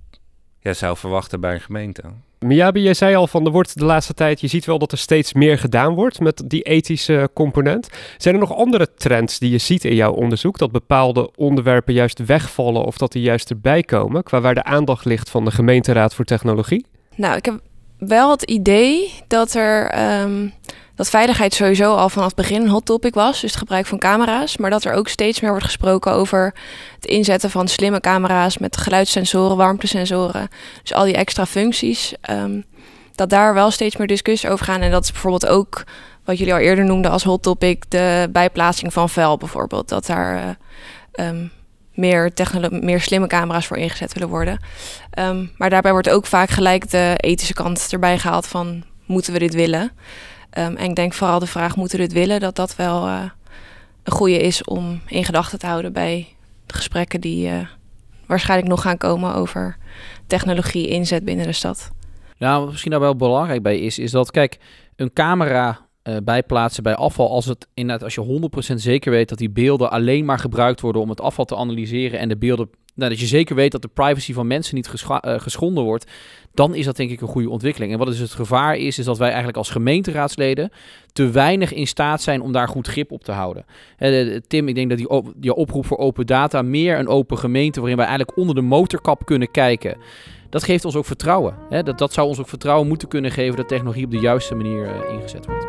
ja, zou verwachten bij een gemeente. Miyabi, jij zei al van er wordt de laatste tijd, je ziet wel dat er steeds meer gedaan wordt met die ethische component. Zijn er nog andere trends die je ziet in jouw onderzoek, dat bepaalde onderwerpen juist wegvallen of dat die juist erbij komen, qua waar de aandacht ligt van de gemeenteraad voor technologie? Nou, ik heb wel het idee dat er ehm, dat veiligheid sowieso al vanaf het begin een hot topic was, dus het gebruik van camera's, maar dat er ook steeds meer wordt gesproken over het inzetten van slimme camera's met geluidssensoren, warmtesensoren, dus al die extra functies. Ehm, dat daar wel steeds meer discussies over gaan en dat is bijvoorbeeld ook wat jullie al eerder noemden als hot topic, de bijplaatsing van vuil bijvoorbeeld, dat daar uh, meer, meer slimme camera's voor ingezet willen worden. Ehm, maar daarbij wordt ook vaak gelijk de ethische kant erbij gehaald van moeten we dit willen? Ehm, en ik denk vooral de vraag moeten we dit willen, dat dat wel uh, een goede is om in gedachten te houden bij de gesprekken die uh, waarschijnlijk nog gaan komen over technologie inzet binnen de stad. Nou, wat misschien daar wel belangrijk bij is, is dat kijk, een camera uh, bijplaatsen bij afval, als het inderdaad, als je 100% zeker weet dat die beelden alleen maar gebruikt worden om het afval te analyseren en de beelden, nou, dat je zeker weet dat de privacy van mensen niet geschonden wordt, dan is dat denk ik een goede ontwikkeling. En wat is het gevaar is, is dat wij eigenlijk als gemeenteraadsleden te weinig in staat zijn om daar goed grip op te houden. Tim, ik denk dat die, die oproep voor open data, meer een open gemeente waarin wij eigenlijk onder de motorkap kunnen kijken. Dat geeft ons ook vertrouwen. Dat, dat zou ons ook vertrouwen moeten kunnen geven dat technologie op de juiste manier uh, ingezet wordt.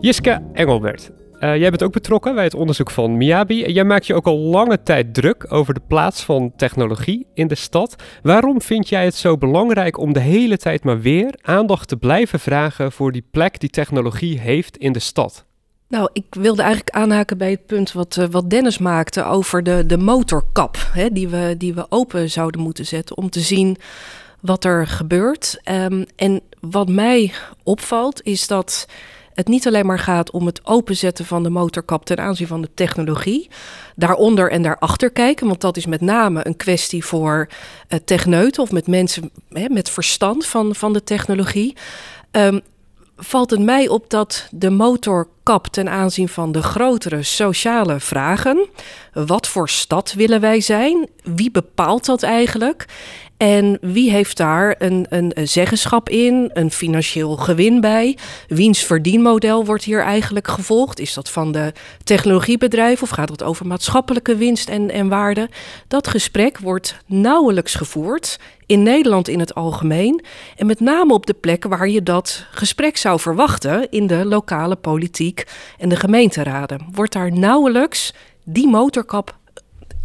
Jiska Engelbert, uh, jij bent ook betrokken bij het onderzoek van Miyabi. Jij maakt je ook al lange tijd druk over de plaats van technologie in de stad. Waarom vind jij het zo belangrijk om de hele tijd maar weer aandacht te blijven vragen voor die plek die technologie heeft in de stad? Nou, ik wilde eigenlijk aanhaken bij het punt wat, uh, wat Dennis maakte over de, de motorkap, hè, die, we, die we open zouden moeten zetten om te zien wat er gebeurt. Um, en wat mij opvalt is dat het niet alleen maar gaat om het openzetten van de motorkap ten aanzien van de technologie. Daaronder en daarachter kijken, want dat is met name een kwestie voor uh, techneuten of met mensen hè, met verstand van, van de technologie. Um, valt het mij op dat de motorkap ten aanzien van de grotere sociale vragen. Wat voor stad willen wij zijn? Wie bepaalt dat eigenlijk? En wie heeft daar een, een, zeggenschap in, een financieel gewin bij? Wiens verdienmodel wordt hier eigenlijk gevolgd? Is dat van de technologiebedrijven of gaat het over maatschappelijke winst en, en waarde? Dat gesprek wordt nauwelijks gevoerd in Nederland in het algemeen. En met name op de plekken waar je dat gesprek zou verwachten, in de lokale politiek en de gemeenteraden, wordt daar nauwelijks die motorkap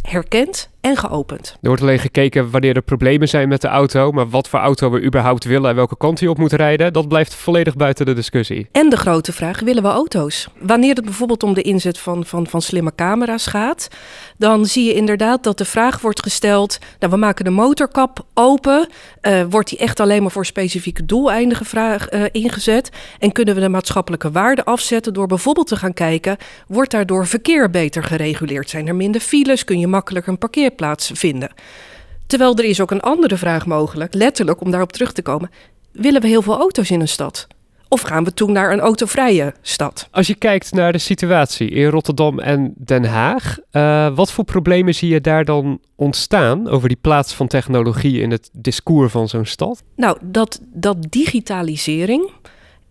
herkend en geopend. Er wordt alleen gekeken wanneer er problemen zijn met de auto, maar wat voor auto we überhaupt willen en welke kant hij op moet rijden, dat blijft volledig buiten de discussie. En de grote vraag, willen we auto's? Wanneer het bijvoorbeeld om de inzet van, van, van slimme camera's gaat, dan zie je inderdaad dat de vraag wordt gesteld, nou we maken de motorkap open, uh, wordt die echt alleen maar voor specifieke doeleinden gevraagd, uh, ingezet en kunnen we de maatschappelijke waarde afzetten door bijvoorbeeld te gaan kijken, wordt daardoor verkeer beter gereguleerd? Zijn er minder files? Kun je makkelijker een parkeerplaats plaats vinden. Terwijl er is ook een andere vraag mogelijk, letterlijk om daarop terug te komen. Willen we heel veel auto's in een stad? Of gaan we toen naar een autovrije stad? Als je kijkt naar de situatie in Rotterdam en Den Haag, uh, wat voor problemen zie je daar dan ontstaan over die plaats van technologie in het discours van zo'n stad? Nou, dat, dat digitalisering,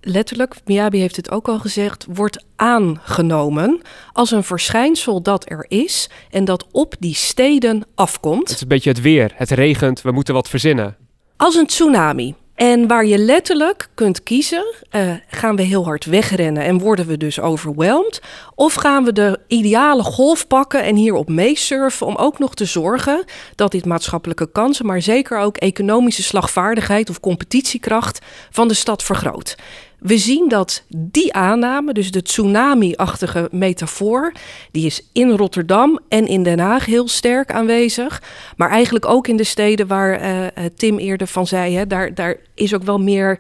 letterlijk, Miyabi heeft het ook al gezegd, wordt aangenomen als een verschijnsel dat er is en dat op die steden afkomt. Het is een beetje het weer. Het regent, we moeten wat verzinnen. Als een tsunami. En waar je letterlijk kunt kiezen, uh, gaan we heel hard wegrennen en worden we dus overweldigd? Of gaan we de ideale golf pakken en hierop meesurfen om ook nog te zorgen dat dit maatschappelijke kansen, maar zeker ook economische slagvaardigheid of competitiekracht van de stad vergroot? We zien dat die aanname, dus de tsunami-achtige metafoor, die is in Rotterdam en in Den Haag heel sterk aanwezig. Maar eigenlijk ook in de steden waar uh, Tim eerder van zei, hè, daar, daar is ook wel meer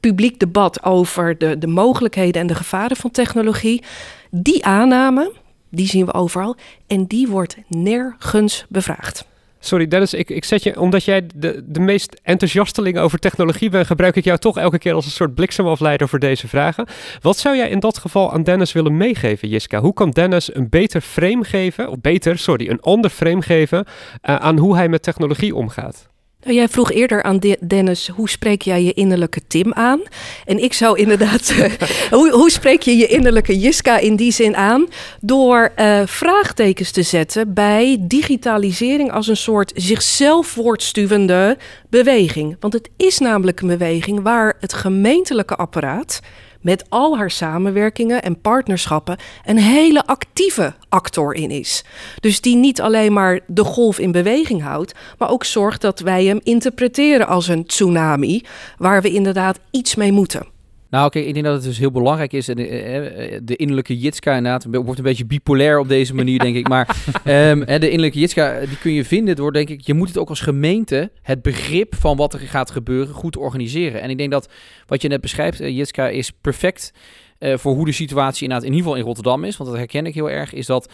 publiek debat over de, de mogelijkheden en de gevaren van technologie. Die aanname, die zien we overal en die wordt nergens bevraagd. Sorry Dennis, ik, ik zet je, omdat jij de, de meest enthousiasteling over technologie bent, gebruik ik jou toch elke keer als een soort bliksemafleider voor deze vragen. Wat zou jij in dat geval aan Dennis willen meegeven, Jiska? Hoe kan Dennis een beter frame geven, of beter, sorry, een ander frame geven uh, aan hoe hij met technologie omgaat? Nou, jij vroeg eerder aan Dennis, hoe spreek jij je innerlijke Tim aan? En ik zou inderdaad, hoe, hoe, spreek je je innerlijke Jiska in die zin aan? Door uh, vraagtekens te zetten bij digitalisering als een soort zichzelf voortstuwende beweging. Want het is namelijk een beweging waar het gemeentelijke apparaat met al haar samenwerkingen en partnerschappen een hele actieve actor in is. Dus die niet alleen maar de golf in beweging houdt, maar ook zorgt dat wij hem interpreteren als een tsunami, waar we inderdaad iets mee moeten. Nou, oké, ik denk dat het dus heel belangrijk is. En de, eh, eh, de innerlijke Jitska inderdaad wordt een beetje bipolair op deze manier, denk ik. Maar um, de innerlijke Jitska, die kun je vinden door, denk ik, je moet het ook als gemeente, het begrip van wat er gaat gebeuren, goed organiseren. En ik denk dat wat je net beschrijft, Jitska, is perfect uh, voor hoe de situatie inderdaad in ieder geval in Rotterdam is. Want dat herken ik heel erg, is dat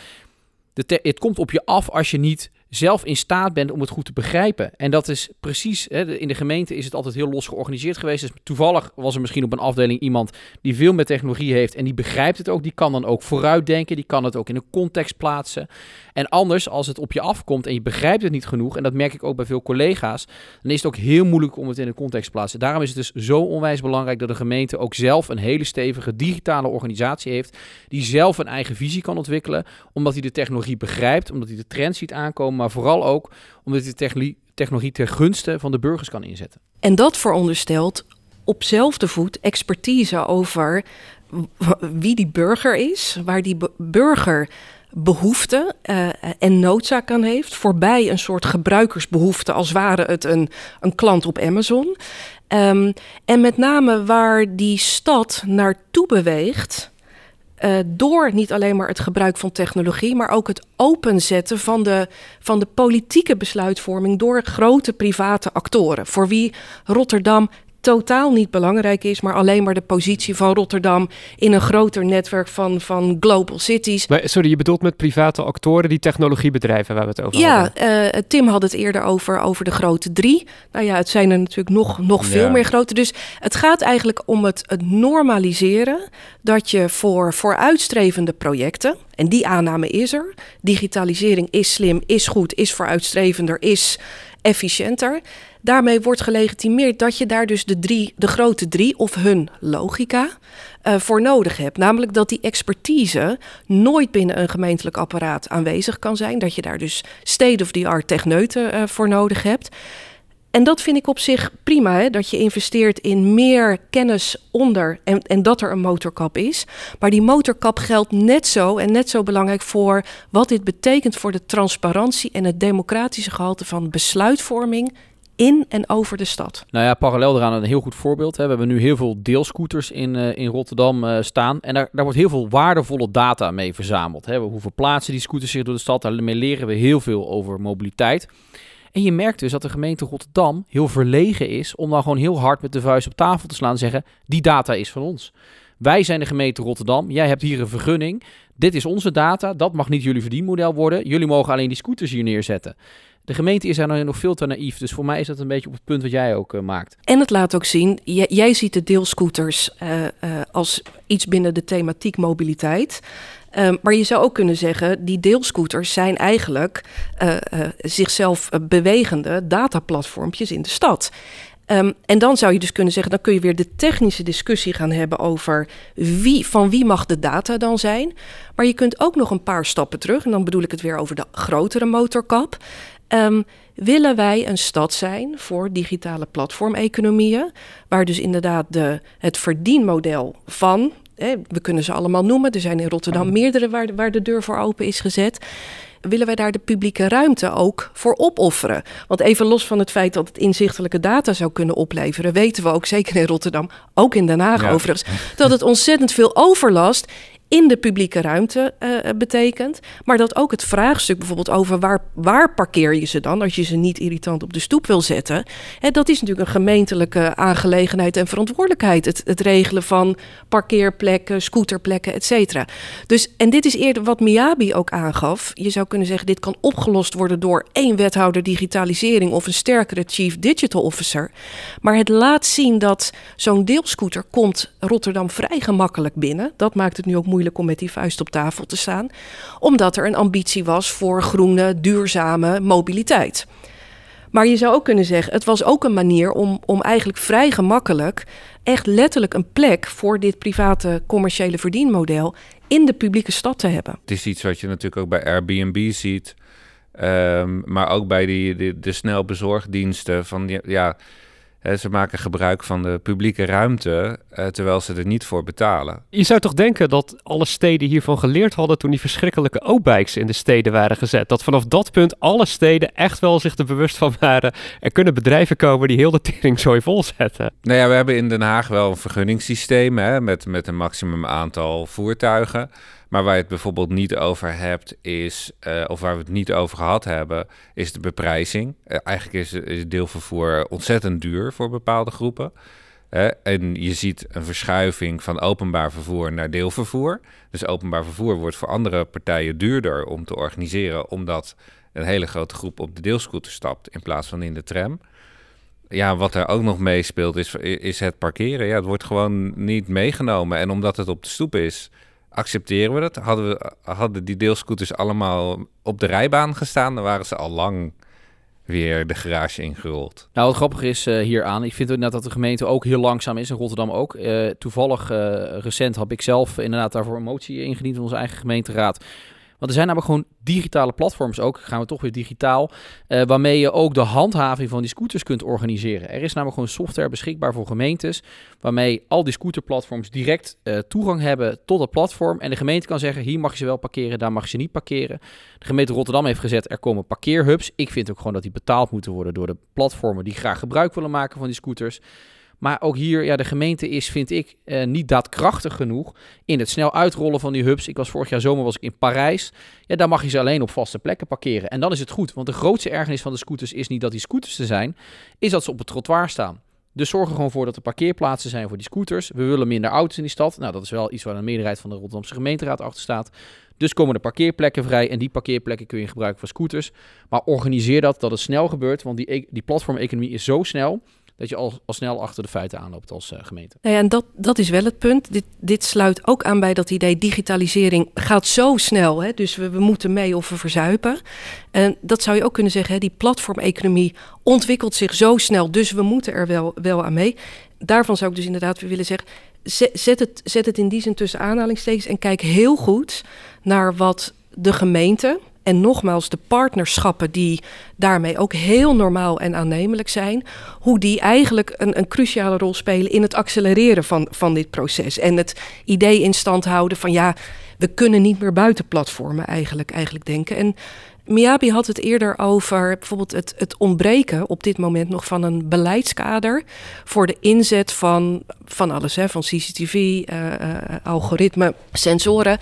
de het komt op je af als je niet zelf in staat bent om het goed te begrijpen. En dat is precies, hè, in de gemeente is het altijd heel los georganiseerd geweest. Dus toevallig was er misschien op een afdeling iemand die veel met technologie heeft en die begrijpt het ook. Die kan dan ook vooruitdenken, die kan het ook in een context plaatsen. En anders, als het op je afkomt en je begrijpt het niet genoeg, en dat merk ik ook bij veel collega's, dan is het ook heel moeilijk om het in een context te plaatsen. Daarom is het dus zo onwijs belangrijk dat de gemeente ook zelf een hele stevige digitale organisatie heeft, die zelf een eigen visie kan ontwikkelen, omdat hij de technologie begrijpt, omdat hij de trend ziet aankomen maar vooral ook omdat hij de technologie ter gunste van de burgers kan inzetten. En dat veronderstelt op zelfde voet expertise over wie die burger is, waar die burger behoefte uh, en noodzaak aan heeft, voorbij een soort gebruikersbehoefte, als ware het een, een klant op Amazon. Um, en met name waar die stad naartoe beweegt, uh, door niet alleen maar het gebruik van technologie, maar ook het openzetten van de, van de politieke besluitvorming door grote private actoren. Voor wie Rotterdam totaal niet belangrijk is, maar alleen maar de positie van Rotterdam in een groter netwerk van, van global cities. Maar, sorry, je bedoelt met private actoren die technologiebedrijven waar we het over ja, hadden? Ja, uh, Tim had het eerder over, over de grote drie. Nou ja, het zijn er natuurlijk nog, nog veel meer grote. Dus het gaat eigenlijk om het, het normaliseren dat je voor vooruitstrevende projecten, en die aanname is er, digitalisering is slim, is goed, is vooruitstrevender, is efficiënter. Daarmee wordt gelegitimeerd dat je daar dus de, drie, de grote drie of hun logica uh, voor nodig hebt. Namelijk dat die expertise nooit binnen een gemeentelijk apparaat aanwezig kan zijn. Dat je daar dus state-of-the-art techneuten uh, voor nodig hebt. En dat vind ik op zich prima, hè? dat je investeert in meer kennis onder en, en dat er een motorkap is. Maar die motorkap geldt net zo en net zo belangrijk voor wat dit betekent voor de transparantie en het democratische gehalte van besluitvorming in en over de stad. Nou ja, parallel eraan een heel goed voorbeeld. Hè. We hebben nu heel veel deelscooters in, uh, in Rotterdam uh, staan. En daar, daar wordt heel veel waardevolle data mee verzameld. Hè. Hoe verplaatsen die scooters zich door de stad? Daarmee leren we heel veel over mobiliteit. En je merkt dus dat de gemeente Rotterdam heel verlegen is om dan gewoon heel hard met de vuist op tafel te slaan en zeggen: die data is van ons. Wij zijn de gemeente Rotterdam. Jij hebt hier een vergunning. Dit is onze data. Dat mag niet jullie verdienmodel worden. Jullie mogen alleen die scooters hier neerzetten. De gemeente is daar nog veel te naïef. Dus voor mij is dat een beetje op het punt wat jij ook uh, maakt. En het laat ook zien, jij, ziet de deelscooters uh, uh, als iets binnen de thematiek mobiliteit. Um, maar je zou ook kunnen zeggen, die deelscooters zijn eigenlijk zichzelf bewegende dataplatformpjes in de stad. Um, en dan zou je dus kunnen zeggen, dan kun je weer de technische discussie gaan hebben over wie, van wie mag de data dan zijn. Maar je kunt ook nog een paar stappen terug, en dan bedoel ik het weer over de grotere motorkap. Um, willen wij een stad zijn voor digitale platformeconomieën, waar dus inderdaad de, het verdienmodel van, hè, we kunnen ze allemaal noemen, er zijn in Rotterdam meerdere waar, waar de deur voor open is gezet. willen wij daar de publieke ruimte ook voor opofferen? Want even los van het feit dat het inzichtelijke data zou kunnen opleveren, weten we ook zeker in Rotterdam, ook in Den Haag overigens, dat het ontzettend veel overlast in de publieke ruimte uh, betekent. Maar dat ook het vraagstuk bijvoorbeeld over waar, waar parkeer je ze dan... als je ze niet irritant op de stoep wil zetten... Hè, dat is natuurlijk een gemeentelijke aangelegenheid en verantwoordelijkheid. Het, het regelen van parkeerplekken, scooterplekken, et cetera. Dus, en dit is eerder wat Miyabi ook aangaf. Je zou kunnen zeggen, dit kan opgelost worden... door één wethouder digitalisering of een sterkere chief digital officer. Maar het laat zien dat zo'n deelscooter komt Rotterdam vrij gemakkelijk binnen. Dat maakt het nu ook moeilijk om met die vuist op tafel te staan, omdat er een ambitie was voor groene, duurzame mobiliteit. Maar je zou ook kunnen zeggen, het was ook een manier om, om eigenlijk vrij gemakkelijk echt letterlijk een plek voor dit private commerciële verdienmodel in de publieke stad te hebben. Het is iets wat je natuurlijk ook bij Airbnb ziet, um, maar ook bij de, de snelbezorgdiensten van ja ze maken gebruik van de publieke ruimte, uh, terwijl ze er niet voor betalen. Je zou toch denken dat alle steden hiervan geleerd hadden toen die verschrikkelijke O-bikes in de steden waren gezet. Dat vanaf dat punt alle steden echt wel zich er bewust van waren. Er kunnen bedrijven komen die heel de teringzooi volzetten. Nou ja, we hebben in Den Haag wel een vergunningssysteem hè, met, met een maximum aantal voertuigen. Maar waar je het bijvoorbeeld niet over hebt, is, uh, of waar we het niet over gehad hebben, is de beprijzing. Uh, eigenlijk is, is deelvervoer ontzettend duur voor bepaalde groepen. En je ziet een verschuiving van openbaar vervoer naar deelvervoer. Dus openbaar vervoer wordt voor andere partijen duurder om te organiseren, omdat een hele grote groep op de deelscooter stapt in plaats van in de tram. Ja, wat er ook nog meespeelt is, is het parkeren. Ja, het wordt gewoon niet meegenomen. En omdat het op de stoep is, accepteren we dat. Hadden, we, hadden die deelscooters allemaal op de rijbaan gestaan, dan waren ze al lang weer de garage ingerold. Nou, wat grappig is uh, hieraan, ik vind inderdaad dat de gemeente ook heel langzaam is, in Rotterdam ook. Uh, toevallig uh, recent heb ik zelf inderdaad daarvoor een motie ingediend in onze eigen gemeenteraad want er zijn namelijk gewoon digitale platforms ook, gaan we toch weer digitaal, uh, waarmee je ook de handhaving van die scooters kunt organiseren. Er is namelijk gewoon software beschikbaar voor gemeentes, waarmee al die scooterplatforms direct uh, toegang hebben tot het platform. En de gemeente kan zeggen, hier mag je ze wel parkeren, daar mag je ze niet parkeren. De gemeente Rotterdam heeft gezet, er komen parkeerhubs. Ik vind ook gewoon dat die betaald moeten worden door de platformen die graag gebruik willen maken van die scooters. Maar ook hier, ja, de gemeente is, vind ik, eh, niet daadkrachtig genoeg in het snel uitrollen van die hubs. Ik was vorig jaar zomer was ik in Parijs. Ja, daar mag je ze alleen op vaste plekken parkeren. En dan is het goed, want de grootste ergernis van de scooters is niet dat die scooters er zijn, is dat ze op het trottoir staan. Dus zorg er gewoon voor dat er parkeerplaatsen zijn voor die scooters. We willen minder auto's in die stad. Nou, dat is wel iets waar een meerderheid van de Rotterdamse gemeenteraad achter staat. Dus komen er parkeerplekken vrij en die parkeerplekken kun je gebruiken voor scooters. Maar organiseer dat, dat het snel gebeurt, want die, e-, die platformeconomie is zo snel dat je al, al snel achter de feiten aanloopt als uh, gemeente. Nou ja, en dat, dat is wel het punt. Dit, dit sluit ook aan bij dat idee digitalisering gaat zo snel. Hè? Dus we, we moeten mee of we verzuipen. En dat zou je ook kunnen zeggen, hè? die platformeconomie ontwikkelt zich zo snel, dus we moeten er wel, wel aan mee. Daarvan zou ik dus inderdaad willen zeggen, zet het, zet het in die zin tussen aanhalingstekens en kijk heel goed naar wat de gemeente, en nogmaals, de partnerschappen die daarmee ook heel normaal en aannemelijk zijn, hoe die eigenlijk een, een cruciale rol spelen in het accelereren van, van dit proces. En het idee in stand houden van ja, we kunnen niet meer buiten platformen eigenlijk, eigenlijk denken. En Miyabi had het eerder over bijvoorbeeld het, het ontbreken op dit moment nog van een beleidskader voor de inzet van, van alles, hè, van CCTV, uh, uh, algoritme, sensoren.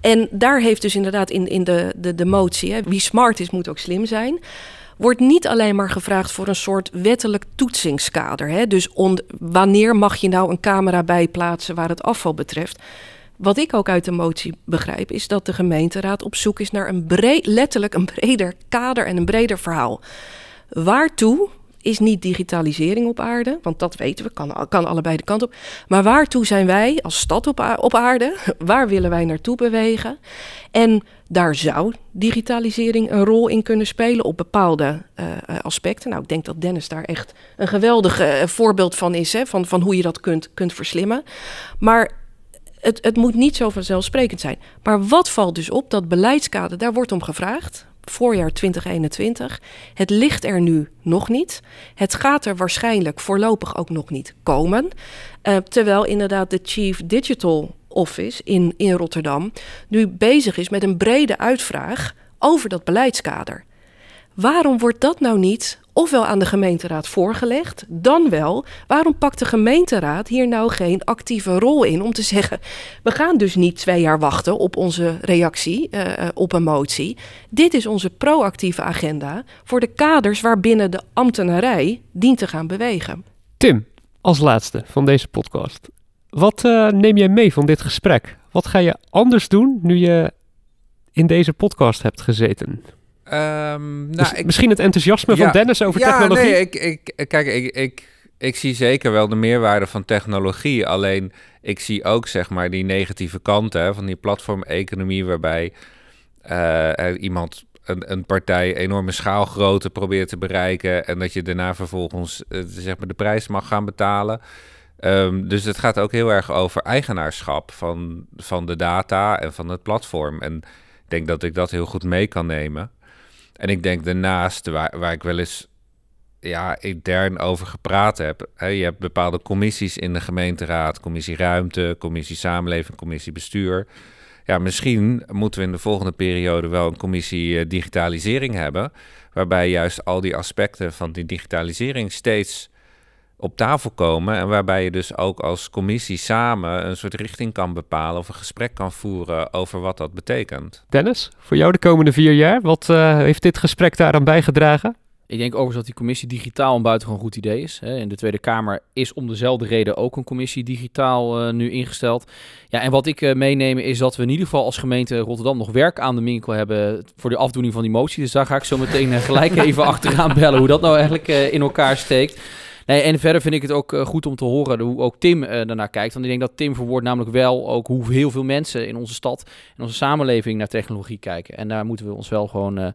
En daar heeft dus inderdaad in, in de, de, de motie, hè, wie smart is, moet ook slim zijn wordt niet alleen maar gevraagd voor een soort wettelijk toetsingskader. Hè? Dus wanneer mag je nou een camera bijplaatsen waar het afval betreft? Wat ik ook uit de motie begrijp, is dat de gemeenteraad op zoek is naar een breed, letterlijk een breder kader en een breder verhaal. Waartoe is niet digitalisering op aarde, want dat weten we, kan, kan allebei de kant op. Maar waartoe zijn wij als stad op, op aarde? Waar willen wij naartoe bewegen? En daar zou digitalisering een rol in kunnen spelen op bepaalde uh, aspecten. Nou, ik denk dat Dennis daar echt een geweldig uh, voorbeeld van is, hè, van, van hoe je dat kunt, kunt verslimmen. Maar het, het moet niet zo vanzelfsprekend zijn. Maar wat valt dus op? Dat beleidskader, daar wordt om gevraagd voorjaar 2021. Het ligt er nu nog niet. Het gaat er waarschijnlijk voorlopig ook nog niet komen. Uh, terwijl inderdaad de Chief Digital Office in, in Rotterdam nu bezig is met een brede uitvraag over dat beleidskader. Waarom wordt dat nou niet ofwel aan de gemeenteraad voorgelegd, dan wel, waarom pakt de gemeenteraad hier nou geen actieve rol in om te zeggen, we gaan dus niet twee jaar wachten op onze reactie uh, op een motie. Dit is onze proactieve agenda voor de kaders waarbinnen de ambtenarij dient te gaan bewegen. Tim, als laatste van deze podcast. Wat uh, neem jij mee van dit gesprek? Wat ga je anders doen nu je in deze podcast hebt gezeten? Um, nou, ik, misschien het enthousiasme van Dennis over ja, technologie? Nee, ik, ik, kijk, ik, ik, ik zie zeker wel de meerwaarde van technologie. Alleen ik zie ook zeg maar die negatieve kanten van die platformeconomie waarbij uh, iemand een, een partij enorme schaalgrootte probeert te bereiken en dat je daarna vervolgens uh, zeg maar de prijs mag gaan betalen. Um, dus het gaat ook heel erg over eigenaarschap van, van de data en van het platform. En ik denk dat ik dat heel goed mee kan nemen. En ik denk daarnaast, waar, waar ik wel eens ja, intern over gepraat heb. Je hebt bepaalde commissies in de gemeenteraad, commissie ruimte, commissie samenleving, commissie bestuur. Ja, misschien moeten we in de volgende periode wel een commissie uh, digitalisering hebben, waarbij juist al die aspecten van die digitalisering steeds op tafel komen en waarbij je dus ook als commissie samen een soort richting kan bepalen of een gesprek kan voeren over wat dat betekent. Dennis, voor jou de komende vier jaar, wat uh, heeft dit gesprek daaraan bijgedragen? Ik denk overigens dat die commissie digitaal een buitengewoon goed idee is. In de Tweede Kamer is om dezelfde reden ook een commissie digitaal uh, nu ingesteld. Ja, en wat ik uh, meeneem is dat we in ieder geval als gemeente Rotterdam nog werk aan de winkel hebben voor de afdoening van die motie. Dus daar ga ik zo meteen gelijk even achteraan bellen hoe dat nou eigenlijk in elkaar steekt. Nee, en verder vind ik het ook uh, goed om te horen hoe ook Tim uh, daarnaar kijkt. Want ik denk dat Tim verwoordt namelijk wel ook hoe heel veel mensen in onze stad, in onze samenleving naar technologie kijken. En daar moeten we ons wel gewoon uh,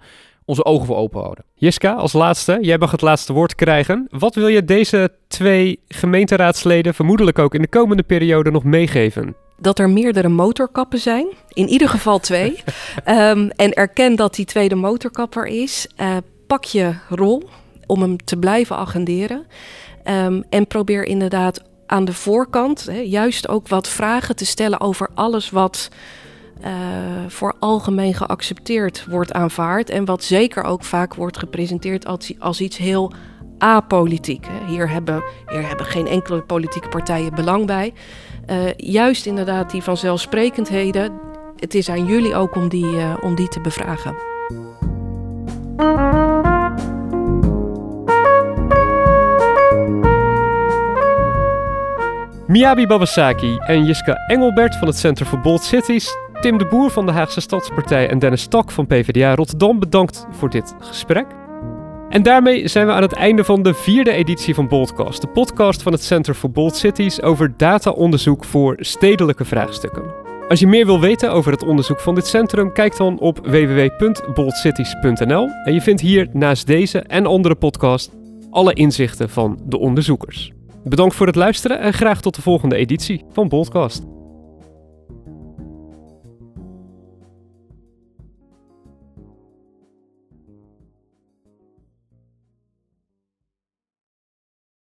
onze ogen voor open houden. Jiska, als laatste, jij mag het laatste woord krijgen. Wat wil je deze twee gemeenteraadsleden vermoedelijk ook in de komende periode nog meegeven? dat er meerdere motorkappen zijn. In ieder geval twee. um, en erken dat die tweede motorkap er is. Uh, pak je rol om hem te blijven agenderen. Um, en probeer inderdaad aan de voorkant hè, juist ook wat vragen te stellen over alles wat uh, voor algemeen geaccepteerd wordt aanvaard. En wat zeker ook vaak wordt gepresenteerd als, als iets heel apolitiek. Hier, hebben, hier hebben geen enkele politieke partijen belang bij. Uh, juist inderdaad die vanzelfsprekendheden. Het is aan jullie ook om die, uh, om die te bevragen. Miyabi Babasaki en Jiska Engelbert van het Center for Bold Cities, Tim de Boer van de Haagse Stadspartij en Dennis Stak van PvdA Rotterdam bedankt voor dit gesprek. En daarmee zijn we aan het einde van de vierde editie van Boldcast, de podcast van het Center for Bold Cities over dataonderzoek voor stedelijke vraagstukken. Als je meer wil weten over het onderzoek van dit centrum, kijk dan op www.boldcities.nl en je vindt hier naast deze en andere podcast alle inzichten van de onderzoekers. Bedankt voor het luisteren en graag tot de volgende editie van Boldcast.